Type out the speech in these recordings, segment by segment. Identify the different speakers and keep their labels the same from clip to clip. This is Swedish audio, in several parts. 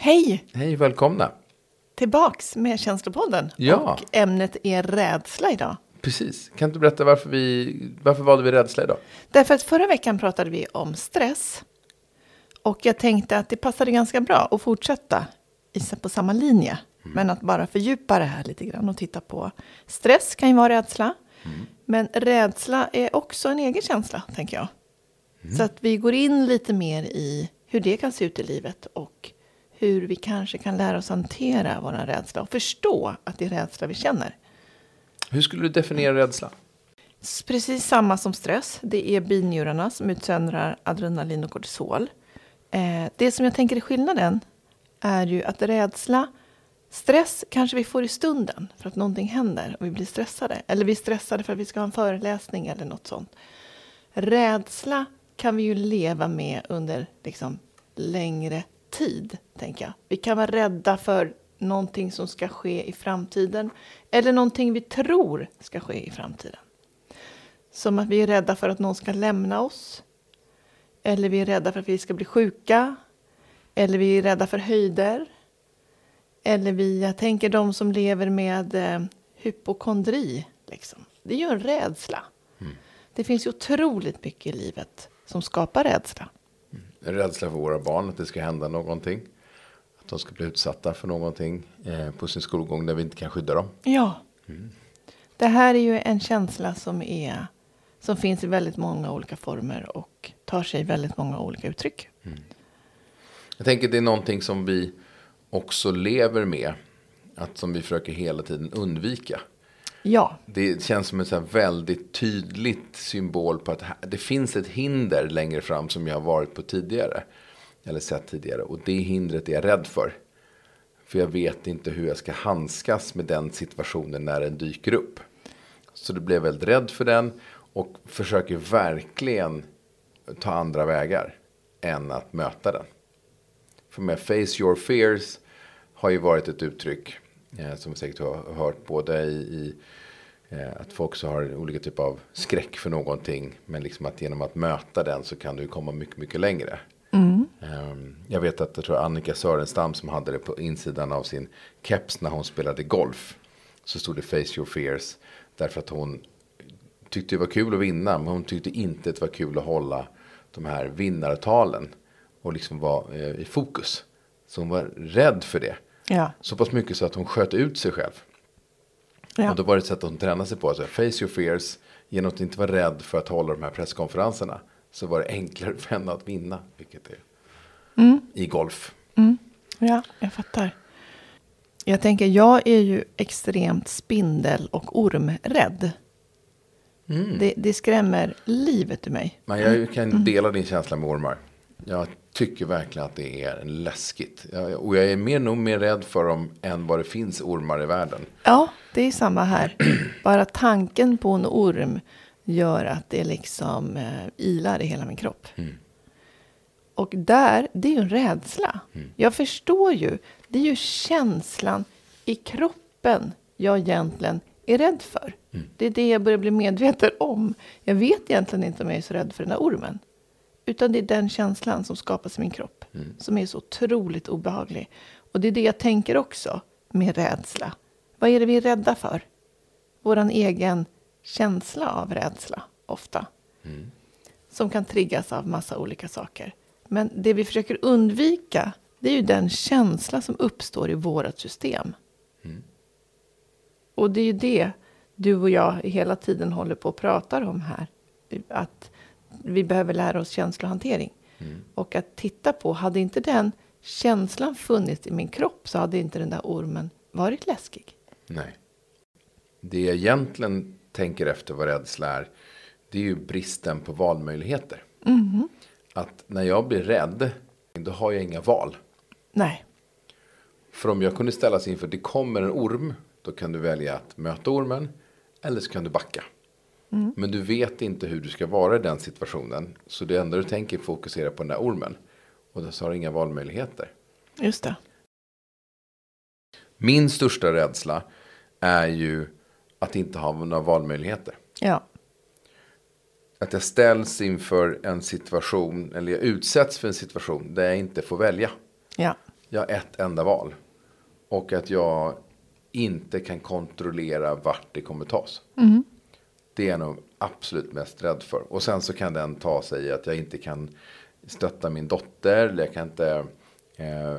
Speaker 1: Hej!
Speaker 2: Hej, välkomna!
Speaker 1: Tillbaks med Känslopodden.
Speaker 2: Ja.
Speaker 1: Och ämnet är rädsla idag.
Speaker 2: Precis. Kan du berätta varför vi, varför valde vi rädsla idag?
Speaker 1: Därför att förra veckan pratade vi om stress. Och jag tänkte att det passade ganska bra att fortsätta på samma linje. Men att bara fördjupa det här lite grann och titta på. Stress kan ju vara rädsla. Men rädsla är också en egen känsla, tänker jag. Så att vi går in lite mer i hur det kan se ut i livet och hur vi kanske kan lära oss hantera vår rädsla och förstå att det är rädsla vi känner.
Speaker 2: Hur skulle du definiera rädsla?
Speaker 1: Precis samma som stress. Det är binjurarna som utsöndrar adrenalin och kortisol. Eh, det som jag tänker är skillnaden är ju att rädsla, stress kanske vi får i stunden för att någonting händer och vi blir stressade. Eller vi är stressade för att vi ska ha en föreläsning eller något sånt. Rädsla kan vi ju leva med under liksom längre tid, tänker jag. Vi kan vara rädda för någonting som ska ske i framtiden eller någonting vi tror ska ske i framtiden. Som att vi är rädda för att någon ska lämna oss. Eller vi är rädda för att vi ska bli sjuka. Eller vi är rädda för höjder. Eller vi, jag tänker de som lever med eh, hypokondri. Liksom. Det är ju en rädsla. Det finns ju otroligt mycket i livet som skapar rädsla.
Speaker 2: En rädsla för våra barn, att det ska hända någonting. Att de ska bli utsatta för någonting eh, på sin skolgång där vi inte kan skydda dem.
Speaker 1: Ja. Det här är ju en känsla som, är, som finns i väldigt många olika former och tar sig väldigt många olika uttryck.
Speaker 2: Jag tänker det är någonting som vi också lever med. Att som vi försöker hela tiden undvika.
Speaker 1: Ja,
Speaker 2: Det känns som en så väldigt tydligt symbol på att det finns ett hinder längre fram som jag har varit på tidigare. Eller sett tidigare. Och det hindret är jag rädd för. För jag vet inte hur jag ska handskas med den situationen när den dyker upp. Så då blir jag väldigt rädd för den. Och försöker verkligen ta andra vägar än att möta den. För med face your fears har ju varit ett uttryck eh, som säkert har hört både i, i eh, att folk så har olika typer av skräck för någonting. Men liksom att genom att möta den så kan du komma mycket, mycket längre. Ehm, jag vet att jag tror Annika Sörenstam som hade det på insidan av sin keps när hon spelade golf. Så stod det face your fears. Därför att hon tyckte det var kul att vinna. Men hon tyckte inte att det var kul att hålla de här vinnartalen. Och liksom vara eh, i fokus. Så hon var rädd för det.
Speaker 1: Ja,
Speaker 2: Så pass mycket så att hon sköt ut sig själv.
Speaker 1: ja.
Speaker 2: Och då var det ett sätt att hon tränade sig på. Alltså, face your fears. Genom att inte vara rädd för att hålla de här presskonferenserna. Så var det enklare för henne att vinna. Vilket är i golf.
Speaker 1: ja, jag fattar. Jag tänker, jag är ju extremt spindel och ormrädd. Det, det skrämmer livet ur mig.
Speaker 2: Men jag kan dela din känsla med ormar. Jag tycker verkligen att det är läskigt. Och jag är mer, nog mer rädd för dem än vad det finns ormar i världen.
Speaker 1: Ja, det är samma här. Bara tanken på en orm gör att det liksom eh, ilar i hela min kropp. Och där, det är ju en rädsla. Jag förstår ju. Det är ju känslan i kroppen jag egentligen är rädd för. Det är det jag börjar bli medveten om. Jag vet egentligen inte om jag är så rädd för den här ormen. Utan det är den känslan som skapas i min kropp. Som är så otroligt obehaglig. Och det är det jag tänker också med rädsla. Vad är det vi är rädda för? Våran egen känsla av rädsla, ofta. Som kan triggas av massa olika saker. Men det vi försöker undvika, det är ju den känsla som uppstår i vårt system. Och det är ju det du och jag hela tiden håller på och pratar om här. Att vi behöver lära oss känslohantering. Och att titta på, hade inte den känslan funnits i min kropp så hade inte den där ormen varit läskig.
Speaker 2: Nej. Det jag egentligen tänker efter vad rädsla är. Det är ju bristen på valmöjligheter. Att när jag blir rädd. Då har jag inga val.
Speaker 1: Nej,
Speaker 2: För om jag kunde ställas inför, det kommer en orm, då kan du välja att möta ormen eller så kan du backa. Men du vet inte hur du ska vara i den situationen. Så det enda du tänker är fokusera på den där ormen. Och då så har du inga valmöjligheter.
Speaker 1: Just det.
Speaker 2: Min största rädsla är ju att inte ha några valmöjligheter.
Speaker 1: Ja.
Speaker 2: Att jag ställs inför en situation, eller jag utsätts för en situation där jag inte får välja.
Speaker 1: Ja.
Speaker 2: Jag har ett enda val. Och att jag inte kan kontrollera vart det kommer tas. Det är jag nog absolut mest rädd för. Och sen så kan den ta sig i att jag inte kan stötta min dotter. Eller jag kan inte... Eh,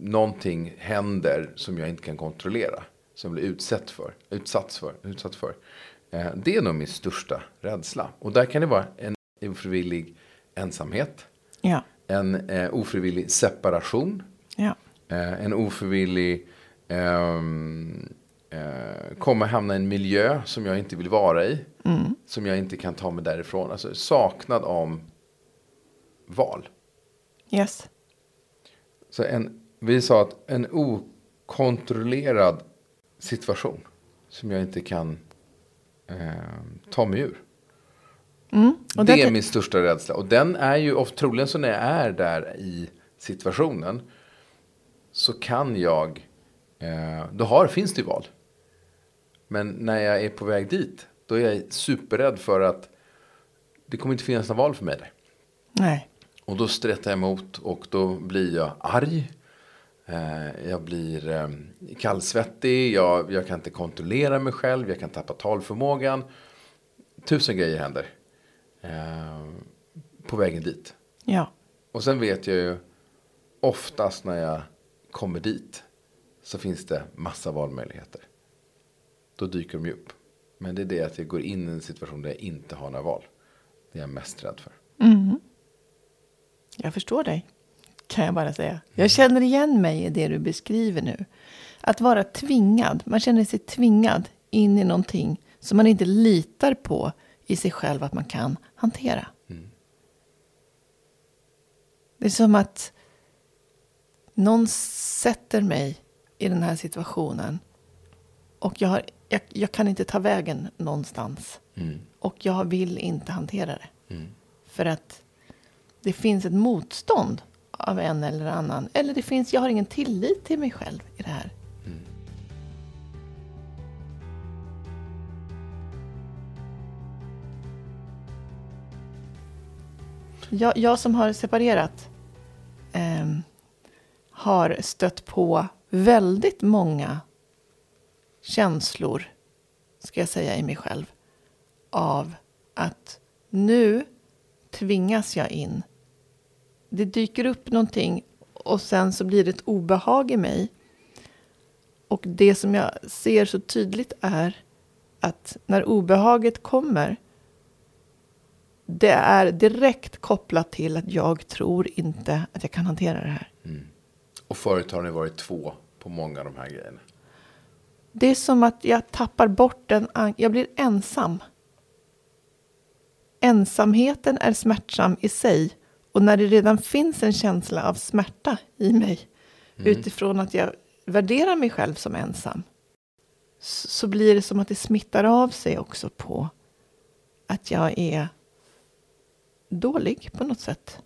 Speaker 2: någonting händer som jag inte kan kontrollera. Som jag blir utsatt för. Utsatt för. Utsatt för. Eh, det är nog min största rädsla. Och där kan det vara en ofrivillig ensamhet.
Speaker 1: Ja.
Speaker 2: En eh, ofrivillig separation.
Speaker 1: Ja.
Speaker 2: Eh, en ofrivillig ehm, eh, komma hamna i en miljö som jag inte vill vara i. Som jag inte kan ta mig därifrån. Alltså saknad om val.
Speaker 1: Yes.
Speaker 2: Så en, vi sa att en okontrollerad situation som jag inte kan eh, ta mig ur.
Speaker 1: Och
Speaker 2: det
Speaker 1: där
Speaker 2: är min största rädsla. Och den är ju ofta, troligen så när jag är där i situationen. Så kan jag, eh, då har, finns det ju val. Men när jag är på väg dit, då är jag superrädd för att det kommer inte finnas några val för mig där.
Speaker 1: Nej.
Speaker 2: Och då strättar jag emot och då blir jag arg. Eh, jag blir eh, kallsvettig, jag, jag kan inte kontrollera mig själv, jag kan tappa talförmågan. Tusen grejer händer eh, på vägen dit.
Speaker 1: Ja.
Speaker 2: Och sen vet jag ju oftast när jag kommer dit så finns det massa valmöjligheter. Då dyker de ju upp. Men det är det att jag går in i en situation där jag inte har några val. Det är jag mest rädd för.
Speaker 1: Jag förstår dig, kan jag bara säga. Jag känner igen mig i det du beskriver nu. Att vara tvingad, man känner sig tvingad in i någonting som man inte litar på i sig själv att man kan hantera. Det är som att någon sätter mig i den här situationen och jag, har, jag, jag kan inte ta vägen någonstans. Och jag vill inte hantera det. För att det finns ett motstånd av en eller annan. Eller det finns, jag har ingen tillit till mig själv i det här. Jag, jag som har separerat ehm, har stött på väldigt många känslor, ska jag säga i mig själv, av att nu tvingas jag in. Det dyker upp någonting och sen så blir det ett obehag i mig. Och det som jag ser så tydligt är att när obehaget kommer det är direkt kopplat till att jag tror inte att jag kan hantera det här. Mm.
Speaker 2: Och förut har ni varit två på många av de här grejerna.
Speaker 1: Det är som att jag tappar bort den, jag blir ensam. Ensamheten är smärtsam i sig. Och när det redan finns en känsla av smärta i mig utifrån att jag värderar mig själv som ensam så, blir det som att det smittar av sig också på att jag är dålig på något sätt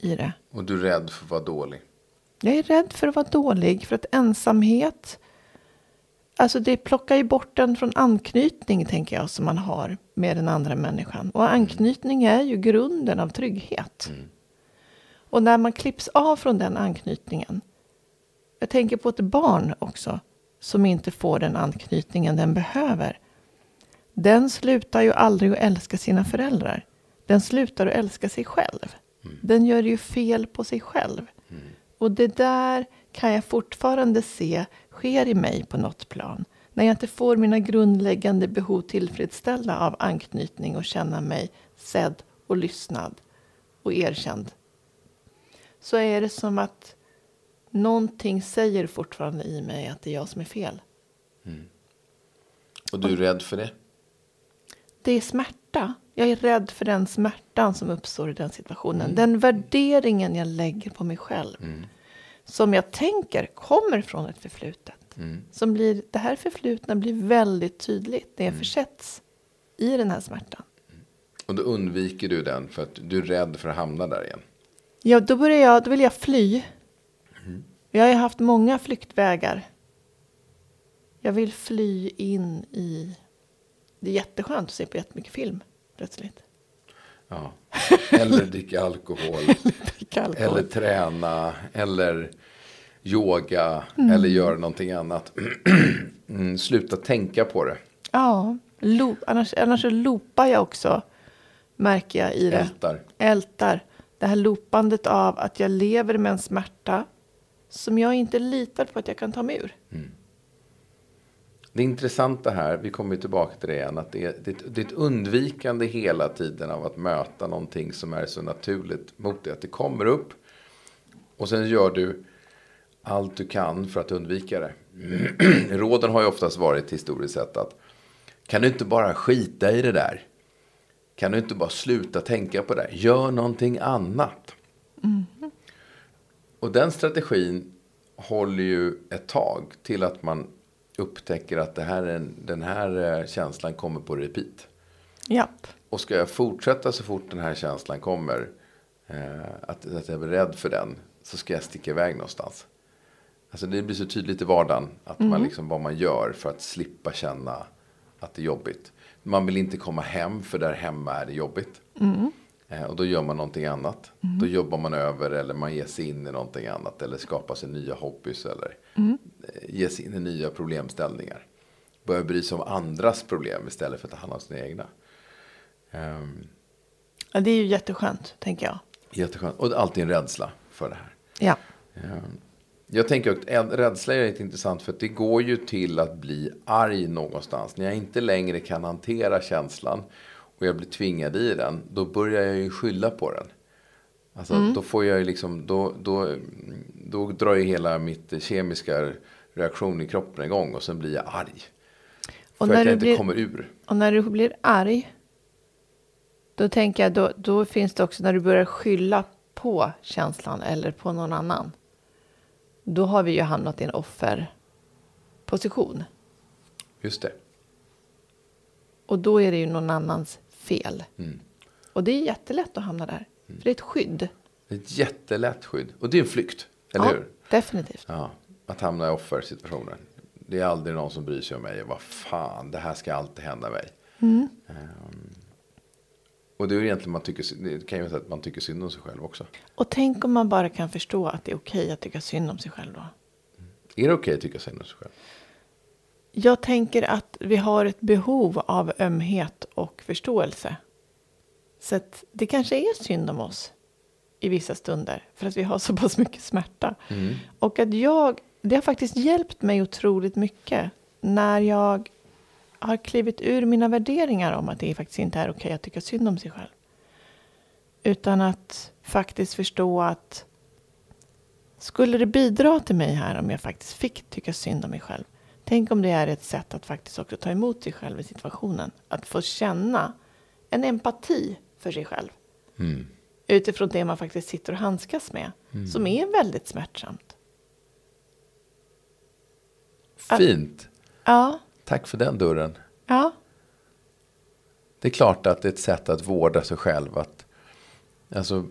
Speaker 1: i det.
Speaker 2: Och du är rädd för att vara dålig.
Speaker 1: Jag är rädd för att vara dålig, för att ensamhet... Alltså det plockar ju bort den från anknytning, tänker jag, som man har med den andra människan. Och anknytning är ju grunden av trygghet. Och när man klipps av från den anknytningen. Jag tänker på ett barn också, som inte får den anknytningen den behöver. Den slutar ju aldrig att älska sina föräldrar. Den slutar att älska sig själv. Den gör ju fel på sig själv. Och det där kan jag fortfarande se sker i mig på något plan. När jag inte får mina grundläggande behov tillfredsställda av anknytning och känna mig sedd och lyssnad och erkänd. Så är det som att någonting säger fortfarande i mig att det är jag som är fel.
Speaker 2: Och du är rädd för det.
Speaker 1: Det är smärta. Jag är rädd för den smärtan som uppstår i den situationen. Den värderingen jag lägger på mig själv. Som jag tänker kommer från ett förflutet. Som blir, det här förflutna blir väldigt tydligt när jag försätts i den här smärtan.
Speaker 2: Och då undviker du den för att du är rädd för att hamna där igen.
Speaker 1: Ja, då, börjar jag, då vill jag fly. Jag har haft många flyktvägar. Jag vill fly in i... Det är jätteskönt att se på jättemycket film plötsligt.
Speaker 2: Ja. Eller dricka alkohol.
Speaker 1: Dricka alkohol.
Speaker 2: eller träna. Eller yoga. Eller göra någonting annat. mm, sluta tänka på det.
Speaker 1: Ja, loop, annars, annars så loopar jag också, märker jag i det.
Speaker 2: Ältar.
Speaker 1: Ältar. Det här loopandet av att jag lever med en smärta som jag inte litar på att jag kan ta mig ur.
Speaker 2: Det intressanta här, vi kommer tillbaka till det igen, att det är, det, det är ett undvikande hela tiden av att möta någonting som är så naturligt mot det. Att det kommer upp och sen gör du allt du kan för att undvika det. Råden har ju oftast varit historiskt sett att kan du inte bara skita i det där? Kan du inte bara sluta tänka på det? Gör någonting annat. Och den strategin håller ju ett tag till att man upptäcker att det här är en, den här eh, känslan kommer på repeat.
Speaker 1: Japp.
Speaker 2: Och ska jag fortsätta så fort den här känslan kommer, eh, att, att jag är rädd för den, så ska jag sticka iväg någonstans. Alltså det blir så tydligt i vardagen att man liksom, vad man gör för att slippa känna att det är jobbigt. Man vill inte komma hem för där hemma är det jobbigt. Eh, och då gör man någonting annat. Då jobbar man över eller man ger sig in i någonting annat. Eller skapar sig nya hobbys eller eh, ger sig in i nya problemställningar. Börjar bry sig om andras problem istället för att ta hand om sina egna. Ehm,
Speaker 1: Ja, det är ju jätteskönt, tänker jag.
Speaker 2: jätteskönt. Och alltid en rädsla för det här.
Speaker 1: Ja.
Speaker 2: Ehm, Jag tänker att rädsla är lite intressant för att det går ju till att bli arg någonstans. När jag inte längre kan hantera känslan och jag blir tvingad i den, då börjar jag ju skylla på den. Alltså då får jag ju liksom, då, då, då drar ju hela mitt kemiska reaktion i kroppen igång och sen blir jag arg.
Speaker 1: Och
Speaker 2: för
Speaker 1: när
Speaker 2: att jag inte
Speaker 1: blir-
Speaker 2: kommer ur.
Speaker 1: Och när du blir arg, då tänker jag, då, då finns det också när du börjar skylla på känslan eller på någon annan. Då har vi ju hamnat i en offerposition.
Speaker 2: Just det.
Speaker 1: Och då är det ju någon annans fel.
Speaker 2: Mm.
Speaker 1: Och det är jättelätt att hamna där. För det är ett skydd.
Speaker 2: Ett jättelätt skydd. Och det är en flykt, eller
Speaker 1: ja,
Speaker 2: hur?
Speaker 1: definitivt.
Speaker 2: Ja, att hamna i offersituationen. Det är aldrig någon som bryr sig om mig. Vad fan, det här ska alltid hända mig. Ehm, och det är egentligen man tycker, det kan ju vara att man tycker synd om sig själv också.
Speaker 1: Och tänk om man bara kan förstå att det är okej att tycka synd om sig själv då.
Speaker 2: Är det okej att tycka synd om sig själv?
Speaker 1: Jag tänker att vi har ett behov av ömhet och förståelse. Så att det kanske är synd om oss i vissa stunder för att vi har så pass mycket smärta. Och att jag, det har faktiskt hjälpt mig otroligt mycket när jag har klivit ur mina värderingar om att det faktiskt inte är okej att tycka synd om sig själv. Utan att faktiskt förstå att skulle det bidra till mig här om jag faktiskt fick tycka synd om mig själv? Tänk om det är ett sätt att faktiskt också ta emot sig själv i situationen. Att få känna en empati för sig själv. Utifrån det man faktiskt sitter och handskas med. Som är väldigt smärtsamt.
Speaker 2: Fint.
Speaker 1: Ja,
Speaker 2: Tack för den dörren.
Speaker 1: ja,
Speaker 2: Det är klart att det är ett sätt att vårda sig själv. Att, alltså,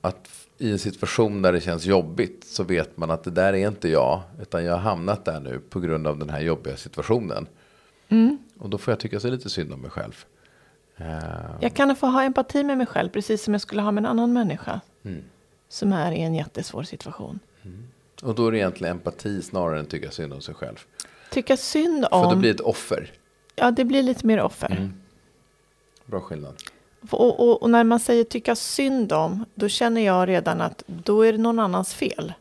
Speaker 2: att i en situation där det känns jobbigt så vet man att det där är inte jag. Utan jag har hamnat där nu på grund av den här jobbiga situationen. Och då får jag tycka så lite synd om mig själv. Eh,
Speaker 1: jag kan få ha empati med mig själv precis som jag skulle ha med en annan människa. Som är i en jättesvår situation.
Speaker 2: och då är det egentligen empati snarare än tycka synd om sig själv.
Speaker 1: Tycka synd
Speaker 2: För då
Speaker 1: om...
Speaker 2: blir det ett offer.
Speaker 1: Ja, det blir lite mer offer.
Speaker 2: Bra skillnad.
Speaker 1: Och, och, och när man säger tycka synd om, då känner jag redan att då är det någon annans fel.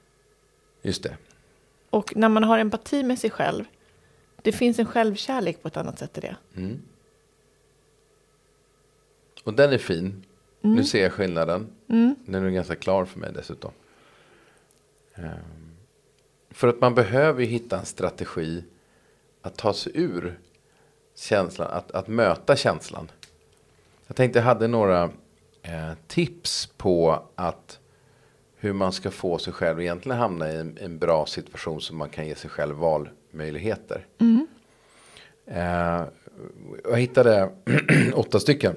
Speaker 2: Just det.
Speaker 1: Och när man har empati med sig själv, det finns en självkärlek på ett annat sätt i det.
Speaker 2: Och den är fin. Nu ser jag skillnaden. Den är ganska klar för mig dessutom. Ehm, För att man behöver ju hitta en strategi att ta sig ur känslan, att, att möta känslan. Jag tänkte jag hade några eh, tips på att hur man ska få sig själv egentligen hamna i en, en bra situation så man kan ge sig själv valmöjligheter. Eh, jag hittade åtta stycken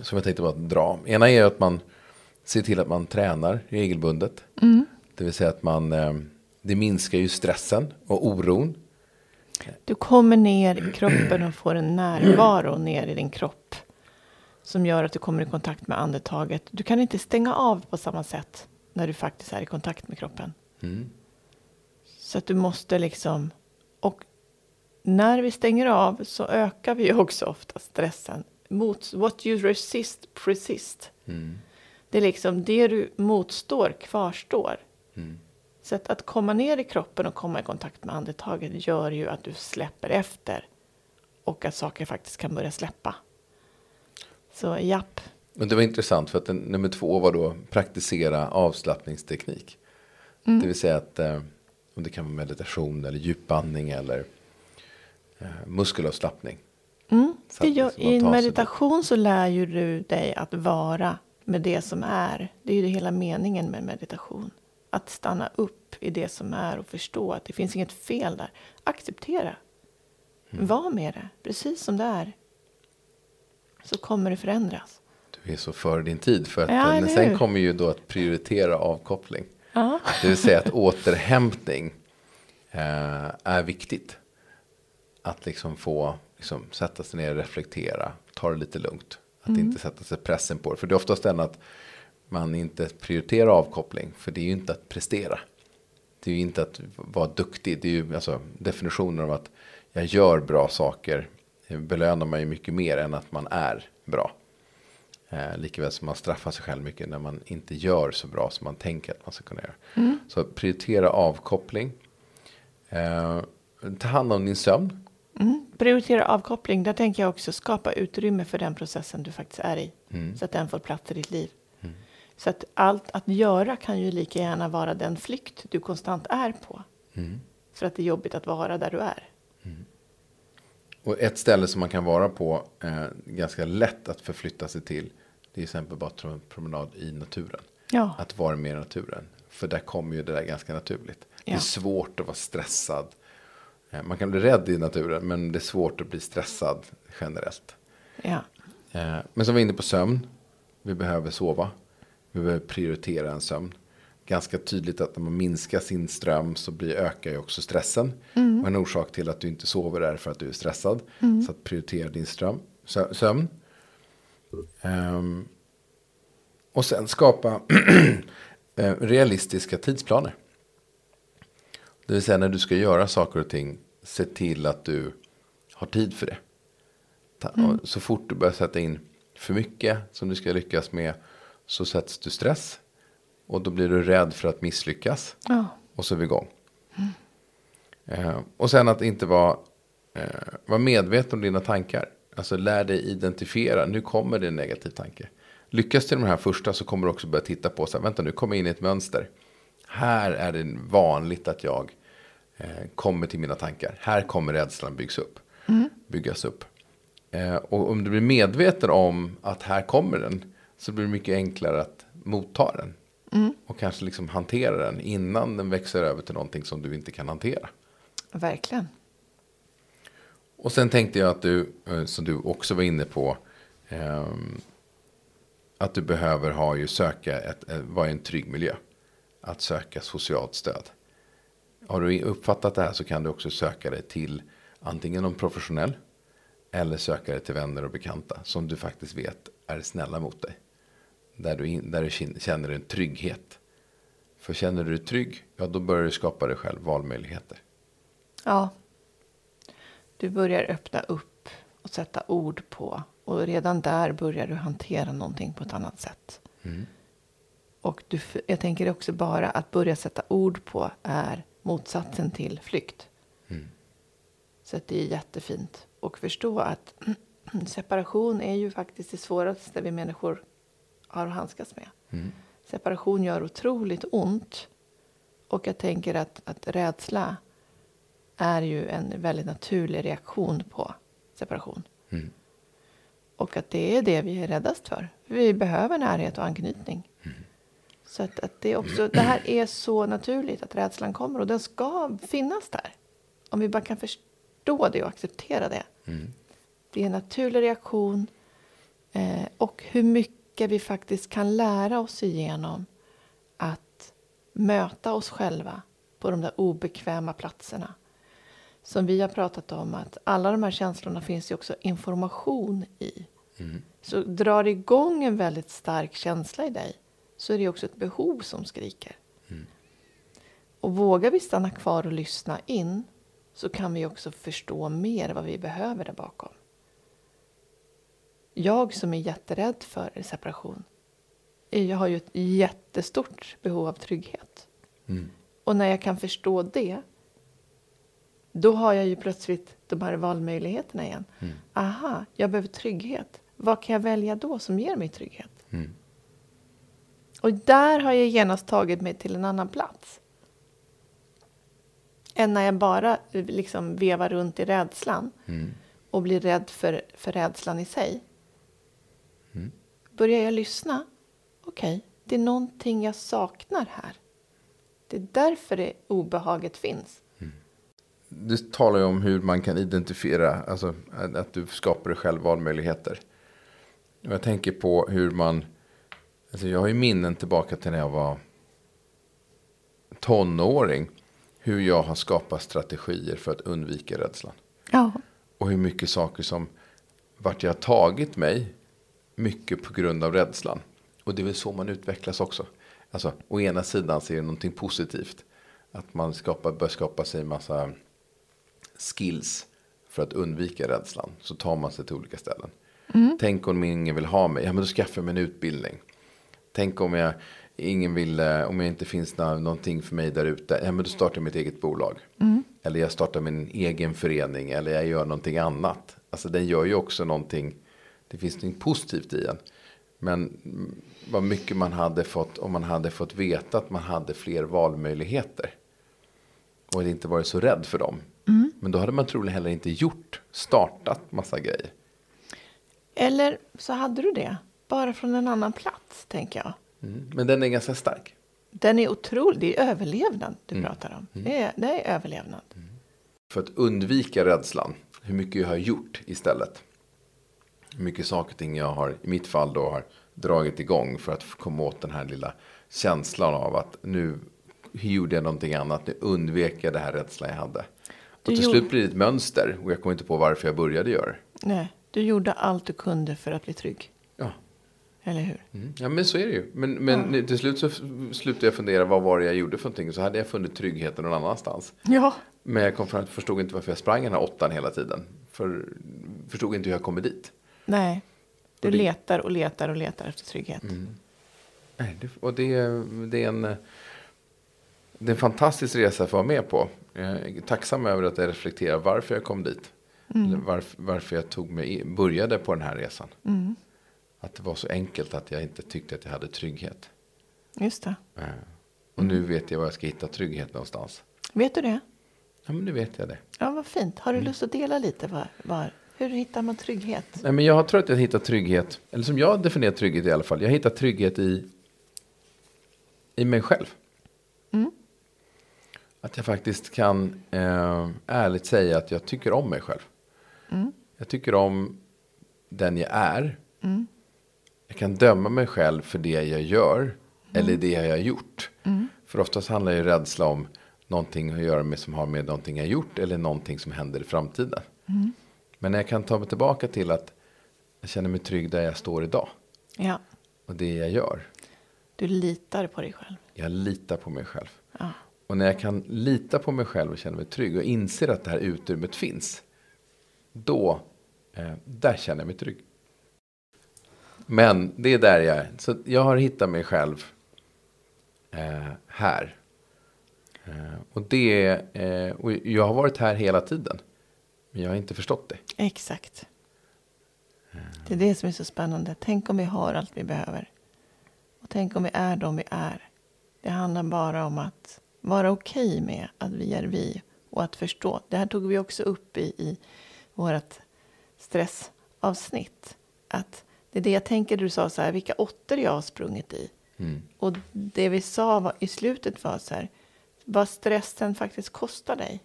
Speaker 2: som jag tänkte bara dra. Ena är att man ser till att man tränar regelbundet. Det vill säga att man, eh, det minskar ju stressen och oron.
Speaker 1: Du kommer ner i kroppen och får en närvaro ner i din kropp. Som gör att du kommer i kontakt med andetaget. Du kan inte stänga av på samma sätt när du faktiskt är i kontakt med kroppen. Så att du måste liksom... Och när vi stänger av så ökar vi också ofta stressen. Mot, what you resist, persist. Det är liksom det du motstår kvarstår. Så att, att komma ner i kroppen och komma i kontakt med andetaget gör ju att du släpper efter. Och att saker faktiskt kan börja släppa. Så japp.
Speaker 2: Men det var intressant för att den, nummer två var då praktisera avslappningsteknik. Det vill säga att eh, om det kan vara meditation eller djupandning eller eh, muskelavslappning.
Speaker 1: Mm, gör,
Speaker 2: liksom
Speaker 1: I en meditation så lär ju du dig att vara med det som är. Det är ju det hela meningen med meditation. Att stanna upp i det som är och förstå att det finns inget fel där. Acceptera.
Speaker 2: Mm.
Speaker 1: Var med det, precis som det är. Så kommer det förändras.
Speaker 2: Du är så före din tid. För att,
Speaker 1: Ja,
Speaker 2: eh, men sen
Speaker 1: hur?
Speaker 2: kommer ju då att prioritera avkoppling.
Speaker 1: Ja.
Speaker 2: Det vill säga att återhämtning eh, är viktigt. Att liksom få liksom, sätta sig ner och reflektera. Ta det lite lugnt. Att inte sätta sig pressen på det. För det är oftast den att man inte prioriterar avkoppling. För det är ju inte att prestera. Det är ju inte att vara duktig. Det är ju alltså, definitionen av att jag gör bra saker. Belönar man ju mycket mer än att man är bra. Eh, likaväl som man straffar sig själv mycket när man inte gör så bra som man tänker att man ska kunna göra. Så prioritera avkoppling. Eh, ta hand om din sömn.
Speaker 1: Mm. Prioritera avkoppling. Där tänker jag också skapa utrymme för den processen du faktiskt är i. Så att den får plats i ditt liv. Så att allt att göra kan ju lika gärna vara den flykt du konstant är på. För att det är jobbigt att vara där du är.
Speaker 2: Och ett ställe som man kan vara på eh, ganska lätt att förflytta sig till. Det är till exempel bara en promenad i naturen.
Speaker 1: Ja.
Speaker 2: Att vara med i naturen. För där kommer ju det där ganska naturligt. Det är
Speaker 1: Ja.
Speaker 2: svårt att vara stressad. Eh, man kan bli rädd i naturen men det är svårt att bli stressad generellt.
Speaker 1: Ja.
Speaker 2: Eh, Men som vi var inne på sömn. Vi behöver sova. Vi behöver prioritera en sömn. Ganska tydligt att när man minskar sin ström så blir, ökar ju också stressen. Och en orsak till att du inte sover är för att du är stressad. Så att prioritera din ström, sö- sömn. Ehm, och sen skapa eh, realistiska tidsplaner. Det vill säga när du ska göra saker och ting. Se till att du har tid för det. Och Så fort du börjar sätta in för mycket som du ska lyckas med så sätts du stress. Och då blir du rädd för att misslyckas.
Speaker 1: Ja.
Speaker 2: Och så är vi igång. Eh, och sen att inte vara, eh, vara medveten om dina tankar. Alltså lär dig identifiera, nu kommer det en negativ tanke. Lyckas till de här första så kommer du också börja titta på, så här, vänta nu kommer jag in i ett mönster. Här är det vanligt att jag eh, kommer till mina tankar. Här kommer rädslan byggs upp, byggas upp. Eh, och om du blir medveten om att här kommer den så blir det mycket enklare att motta den. Och kanske liksom hantera den innan den växer över till någonting som du inte kan hantera.
Speaker 1: Verkligen.
Speaker 2: Och sen tänkte jag att du, eh, som du också var inne på, ehm, att du behöver ha ju söka ett, ett, vara i en trygg miljö. Att söka socialt stöd. Har du uppfattat det här så kan du också söka dig till antingen någon professionell eller söka dig till vänner och bekanta som du faktiskt vet är snälla mot dig. Där du, där du känner en trygghet. För känner du dig trygg, ja då börjar du skapa dig själv valmöjligheter.
Speaker 1: Ja. Du börjar öppna upp och sätta ord på. Och redan där börjar du hantera någonting på ett annat sätt. Och du, jag tänker också bara att börja sätta ord på är motsatsen till flykt. Så att det är jättefint. Och förstå att separation är ju faktiskt det svåraste vi människor har att handskas med. Separation gör otroligt ont. Och jag tänker att, att rädsla är ju en väldigt naturlig reaktion på separation. Och att det är det vi är räddast för. Vi behöver närhet och anknytning. Så att, att det, är också, det här är så naturligt att rädslan kommer och den ska finnas där. Om vi bara kan förstå det och acceptera det. Det är en naturlig reaktion eh, och hur mycket vi faktiskt kan lära oss igenom att möta oss själva på de där obekväma platserna. Som vi har pratat om att alla de här känslorna finns ju också information i. Så drar igång en väldigt stark känsla i dig så är det också ett behov som skriker. Och vågar vi stanna kvar och lyssna in så kan vi också förstå mer vad vi behöver där bakom. Jag som är jätterädd för separation, jag har ju ett jättestort behov av trygghet. Och när jag kan förstå det, då har jag ju plötsligt de här valmöjligheterna igen. Aha, jag behöver trygghet. Vad kan jag välja då som ger mig trygghet? Och där har jag genast tagit mig till en annan plats. Än när jag bara liksom vevar runt i rädslan och blir rädd för, för rädslan i sig. Börjar jag lyssna, okej, det är någonting jag saknar här. Det är därför det obehaget finns.
Speaker 2: Du talar ju om hur man kan identifiera, alltså att du skapar dig själv valmöjligheter. Jag tänker på hur man, alltså jag har ju minnen tillbaka till när jag var tonåring. Hur jag har skapat strategier för att undvika rädslan.
Speaker 1: Ja.
Speaker 2: Och hur mycket saker som vart jag har tagit mig. Mycket på grund av rädslan. Och det är väl så man utvecklas också. Alltså å ena sidan så är det någonting positivt. Att man skapar, bör skapa sig en massa skills för att undvika rädslan. Så tar man sig till olika ställen. Tänk om ingen vill ha mig. Ja men då skaffar jag mig en utbildning. Tänk om jag, ingen vill, eh, om jag inte finns nå- någonting för mig där ute. Ja men då startar jag mitt eget bolag. Eller jag startar min egen förening. Eller jag gör någonting annat. Alltså den gör ju också någonting. Det finns något positivt i en. Men mm, vad mycket man hade fått om man hade fått veta att man hade fler valmöjligheter. Och inte varit så rädd för dem. Men då hade man troligen heller inte gjort, startat massa grejer.
Speaker 1: Eller så hade du det, bara från en annan plats, tänker jag.
Speaker 2: Mm. Men den är ganska stark.
Speaker 1: Den är otrolig, det är överlevnad du pratar om. Det, är, det är överlevnad.
Speaker 2: För att undvika rädslan, hur mycket jag har gjort istället. Hur mycket saker och ting jag har, i mitt fall då, har dragit igång för att komma åt den här lilla känslan av att nu gjorde jag någonting annat, nu undvek jag det här rädslan jag hade. Och
Speaker 1: Du
Speaker 2: till
Speaker 1: gjorde-
Speaker 2: slut blir det ett mönster och jag kommer inte på varför jag började göra det.
Speaker 1: Nej, du gjorde allt du kunde för att bli trygg.
Speaker 2: Ja.
Speaker 1: Eller hur?
Speaker 2: Mm. Ja men så är det ju. Men, men till slut så slutade jag fundera vad var det jag gjorde för någonting. Så hade jag funnit tryggheten någon annanstans.
Speaker 1: Ja.
Speaker 2: Men jag kom fram att förstod inte varför jag sprang den här åttan hela tiden. För förstod inte hur jag kommer dit.
Speaker 1: Nej. Du
Speaker 2: Och det-
Speaker 1: letar och letar och letar efter trygghet.
Speaker 2: Nej, det, och det, det, är en, det är en fantastisk resa att vara med på. Jag är tacksam över att jag reflekterar varför jag kom dit. Eller varför, varför jag tog mig, började på den här resan. Att det var så enkelt att jag inte tyckte att jag hade trygghet.
Speaker 1: Just det.
Speaker 2: Eh, Och nu vet jag var jag ska hitta trygghet någonstans.
Speaker 1: Vet du det?
Speaker 2: Ja, men nu vet jag det.
Speaker 1: Ja, vad fint. Har du lust att dela lite? Var, var, hur hittar man trygghet?
Speaker 2: Nej, men jag tror att jag hittar trygghet, eller som jag definierar trygghet i alla fall. Jag hittar trygghet i, i mig själv. Att jag faktiskt kan eh, ärligt säga att jag tycker om mig själv. Jag tycker om den jag är. Jag kan döma mig själv för det jag gör. Eller det jag har gjort. För oftast handlar ju rädsla om någonting att göra med som har med någonting jag gjort. Eller någonting som händer i framtiden. Men när jag kan ta mig tillbaka till att jag känner mig trygg där jag står idag.
Speaker 1: Ja,
Speaker 2: Och det jag gör.
Speaker 1: du litar på dig själv.
Speaker 2: Jag litar på mig själv.
Speaker 1: Ja.
Speaker 2: Och när jag kan lita på mig själv och känna mig trygg och inser att det här utrymmet finns. Då, eh, där känner jag mig trygg. Men det är där jag är. Så jag har hittat mig själv eh, här. Eh, och, det, eh, och jag har varit här hela tiden. Men jag har inte förstått det.
Speaker 1: Exakt. Det är det som är så spännande. Tänk om vi har allt vi behöver. Och tänk om vi är de vi är. Det handlar bara om att vara okej med att vi är vi och att förstå. Det här tog vi också upp i, i vårt stressavsnitt. Att det är det jag tänker du sa så här, vilka åttor jag har sprungit i. Och det vi sa var, i slutet var så här, vad stressen faktiskt kostar dig.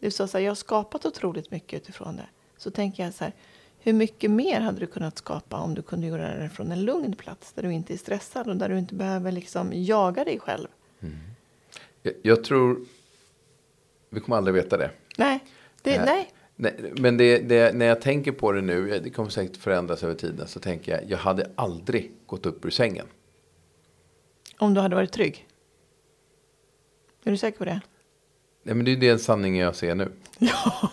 Speaker 1: Du sa så här, jag har skapat otroligt mycket utifrån det. Så tänker jag så här, hur mycket mer hade du kunnat skapa om du kunde göra det från en lugn plats där du inte är stressad och där du inte behöver liksom jaga dig själv?
Speaker 2: Jag, jag tror, vi kommer aldrig veta det.
Speaker 1: Nej, det,
Speaker 2: Eh,
Speaker 1: nej.
Speaker 2: Nej, men det, det, när jag tänker på det nu, det kommer säkert förändras över tiden, så tänker jag, jag hade aldrig gått upp ur sängen.
Speaker 1: om du hade varit trygg. Är du säker på det?
Speaker 2: Nej, men det är den sanningen jag ser nu. Ja.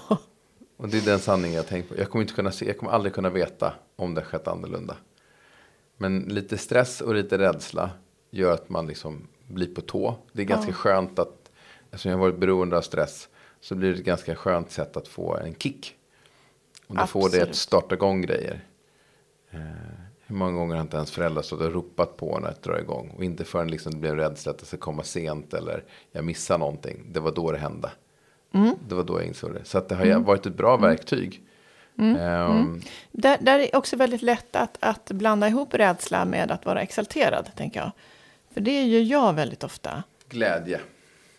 Speaker 2: Och det är den sanningen jag tänker på. Jag kommer, inte kunna se, jag kommer aldrig kunna veta om det skett annorlunda. Men lite stress och lite rädsla gör att man liksom blir på tå. Det är ganska
Speaker 1: Ja.
Speaker 2: skönt att, eftersom jag har varit beroende av stress, så blir det ett ganska skönt sätt att få en kick. Och då får det
Speaker 1: Absolut.
Speaker 2: att starta igång grejer. Eh, hur många gånger har inte ens föräldrar stått och ropat på när det drar igång. Och inte förrän liksom det blev rädsla att det ska komma sent eller jag missar någonting. Det var då det hände. Det var då jag insåg det. Så att det har varit ett bra verktyg. Ehm,
Speaker 1: Där, där är också väldigt lätt att, att blanda ihop rädsla med att vara exalterad, tänker jag. För det gör jag väldigt ofta.
Speaker 2: Glädje.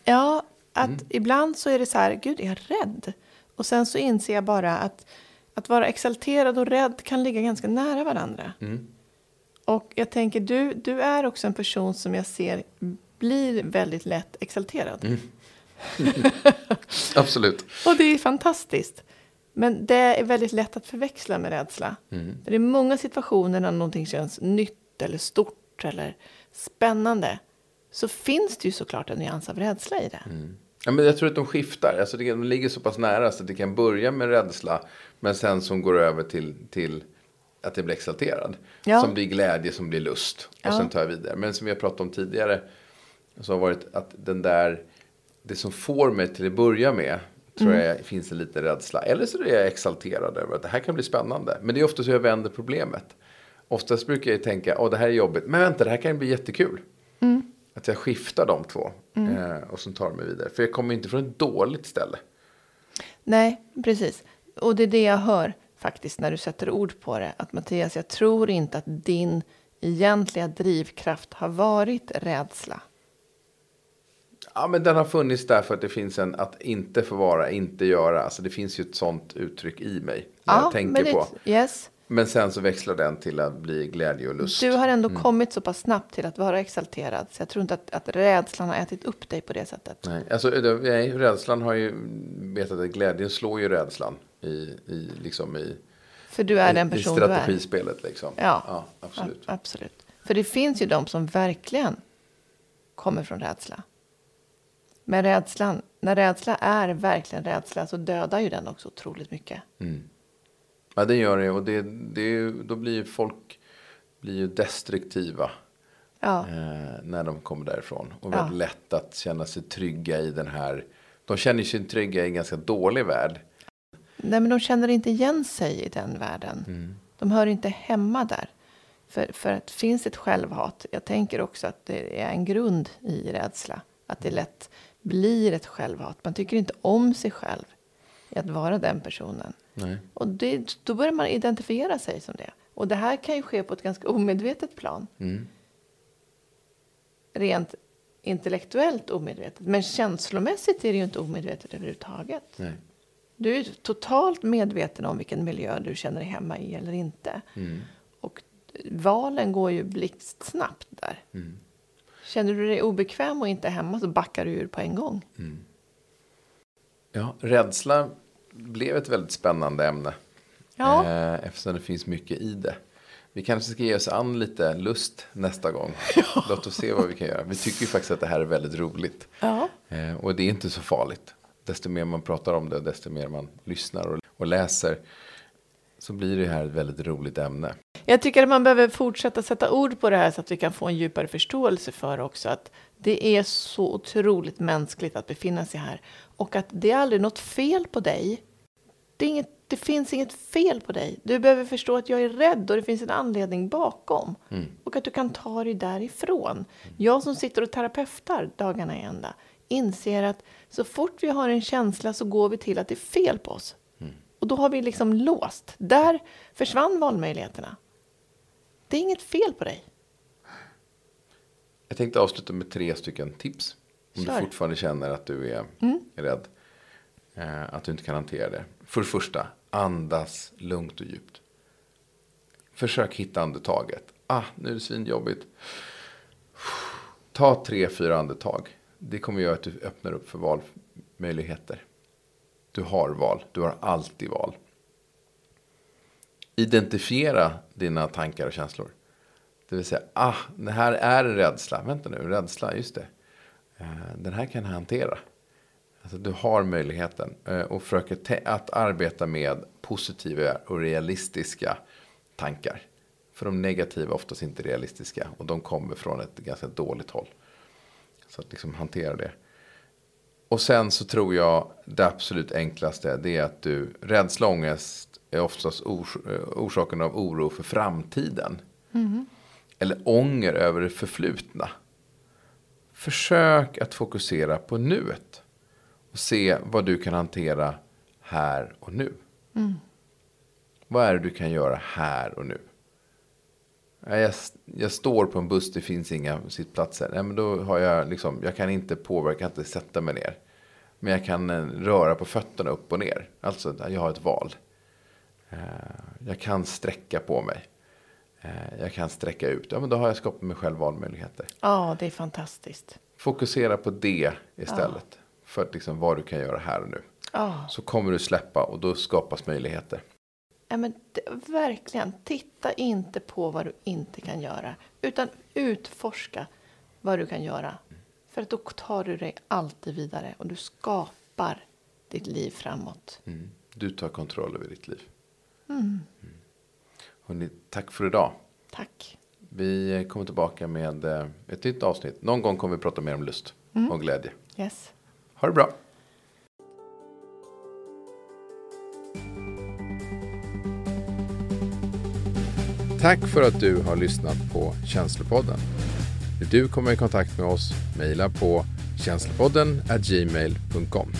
Speaker 1: Ja, att ibland så är det så här, gud, är jag rädd? Och sen så inser jag bara att att vara exalterad och rädd kan ligga ganska nära varandra. Och jag tänker, du, du är också en person som jag ser blir väldigt lätt exalterad.
Speaker 2: Absolut.
Speaker 1: Och det är fantastiskt. Men det är väldigt lätt att förväxla med rädsla. För det är många situationer när någonting känns nytt eller stort eller spännande. Så finns det ju såklart en nyans av rädsla i det.
Speaker 2: Ja, men jag tror att de skiftar. Alltså det, de ligger så pass nära så att det kan börja med rädsla. Men sen som går över till, till att jag blir exalterad.
Speaker 1: Ja.
Speaker 2: Som blir glädje, som blir lust. Och
Speaker 1: Ja.
Speaker 2: sen tar jag vidare. Men som vi har pratat om tidigare. Så har varit att den där. Det som får mig till att börja med. Tror
Speaker 1: Mm.
Speaker 2: jag finns det lite rädsla. Eller så är jag exalterad över att det här kan bli spännande. Men det är ofta så jag vänder problemet. Oftast brukar jag tänka. Åh det här är jobbigt. Men vänta det här kan bli jättekul.
Speaker 1: Mm.
Speaker 2: Att jag skiftar de två. Eh, och sen tar mig vidare. För jag kommer inte från ett dåligt ställe.
Speaker 1: Nej, precis. Och det är det jag hör faktiskt när du sätter ord på det. Att Mattias, jag tror inte att din egentliga drivkraft har varit rädsla.
Speaker 2: Ja, men den har funnits där för att det finns en att inte få vara, inte göra. Alltså det finns ju ett sånt uttryck i mig. När jag tänker på.
Speaker 1: Yes.
Speaker 2: Men sen så växlar den till att bli glädje och lust.
Speaker 1: Du har ändå kommit så pass snabbt till att vara exalterad. Så jag tror inte att, att rädslan har ätit upp dig på det sättet.
Speaker 2: Nej, alltså, nej, rädslan har ju vetat att glädjen slår ju rädslan i, i, liksom i,
Speaker 1: För du är
Speaker 2: i,
Speaker 1: den
Speaker 2: i
Speaker 1: person du är.
Speaker 2: strategispelet. Liksom.
Speaker 1: Ja,
Speaker 2: ja absolut.
Speaker 1: A- absolut. För det finns ju de som verkligen kommer från rädsla. Men rädslan, när rädsla är verkligen rädsla så dödar ju den också otroligt mycket.
Speaker 2: Ja, det gör det. Och det, det, då blir ju folk blir ju destruktiva.
Speaker 1: Ja,
Speaker 2: eh, när de kommer därifrån. Och
Speaker 1: Ja.
Speaker 2: väldigt lätt att känna sig trygga i den här. De känner sig trygga i en ganska dålig värld.
Speaker 1: Nej, men de känner inte igen sig i den världen. De hör inte hemma där. För, för att finns ett självhat, jag tänker också att det är en grund i rädsla. Att det lätt blir ett självhat. Man tycker inte om sig själv i att vara den personen.
Speaker 2: Nej.
Speaker 1: Och det, då börjar man identifiera sig som det. Och det här kan ju ske på ett ganska omedvetet plan. Rent intellektuellt omedvetet. Men känslomässigt är det ju inte omedvetet överhuvudtaget.
Speaker 2: Nej.
Speaker 1: Du är totalt medveten om vilken miljö du känner dig hemma i eller inte. Och valen går ju blixtsnabbt där. Känner du dig obekväm och inte hemma så backar du ur på en gång.
Speaker 2: Ja, rädsla blev ett väldigt spännande ämne.
Speaker 1: Ja.
Speaker 2: Eh, eftersom det finns mycket i det. Vi kanske ska ge oss an lite lust nästa gång. Låt oss se vad vi kan göra. Vi tycker faktiskt att det här är väldigt roligt.
Speaker 1: Ja.
Speaker 2: Eh, och det är inte så farligt. Desto mer man pratar om det, desto mer man lyssnar och, och läser. Så blir det här ett väldigt roligt ämne.
Speaker 1: Jag tycker att man behöver fortsätta sätta ord på det här så att vi kan få en djupare förståelse för också att det är så otroligt mänskligt att befinna sig här och att det är aldrig något fel på dig. Det, inget, det finns inget fel på dig. Du behöver förstå att jag är rädd och det finns en anledning bakom och att du kan ta dig därifrån. Jag som sitter och terapeutar dagarna i ända inser att så fort vi har en känsla så går vi till att det är fel på oss. Och då har vi liksom låst. Där försvann valmöjligheterna. Det är inget fel på dig.
Speaker 2: Jag tänkte avsluta med tre stycken tips. Om
Speaker 1: Kör.
Speaker 2: du fortfarande känner att du är rädd. Eh, att du inte kan hantera det. För det första, andas lugnt och djupt. Försök hitta andetaget. Ah, nu är det svinjobbigt. Ta tre, fyra andetag. Det kommer göra att du öppnar upp för valmöjligheter. Du har val. Du har alltid val. Identifiera dina tankar och känslor. Det vill säga, ah, det här är en rädsla. Vänta nu, rädsla, just det. Eh, den här kan jag hantera. Alltså, du har möjligheten. Eh, och försöker att arbeta med positiva och realistiska tankar. För de negativa är oftast inte realistiska. Och de kommer från ett ganska dåligt håll. Så att liksom hantera det. Och sen så tror jag det absolut enklaste det är att du, rädsla och ångest är oftast ors- eh, orsaken av oro för framtiden. Mm-hmm. Eller ånger över det förflutna. Försök att fokusera på nuet. Och se vad du kan hantera här och nu. Vad är det du kan göra här och nu? Jag, jag står på en buss, det finns inga sittplatser. Nej, men då har jag liksom, jag kan inte påverka, jag kan inte sätta mig ner. Men jag kan eh, röra på fötterna upp och ner. Alltså, jag har ett val. Eh, Jag kan sträcka på mig. Eh, Jag kan sträcka ut. Ja, men då har jag skapat mig själv valmöjligheter.
Speaker 1: Ja, det är fantastiskt.
Speaker 2: Fokusera på det istället. För att liksom vad du kan göra här och nu.
Speaker 1: Ja,
Speaker 2: Så kommer du släppa och då skapas möjligheter.
Speaker 1: ja men det, verkligen. Titta inte på vad du inte kan göra. Utan utforska vad du kan göra. För att då tar du dig alltid vidare. Och du skapar ditt liv framåt.
Speaker 2: Mm. Du tar kontroll över ditt liv. Mm. Hörrni, tack för idag.
Speaker 1: Tack.
Speaker 2: Vi kommer tillbaka med eh, ett nytt avsnitt. Någon gång kommer vi prata mer om lust och glädje.
Speaker 1: Yes.
Speaker 2: Ha det bra. Tack för att du har lyssnat på Känslopodden. Vill du komma i kontakt med oss? Mejla på känslopodden gmail.com.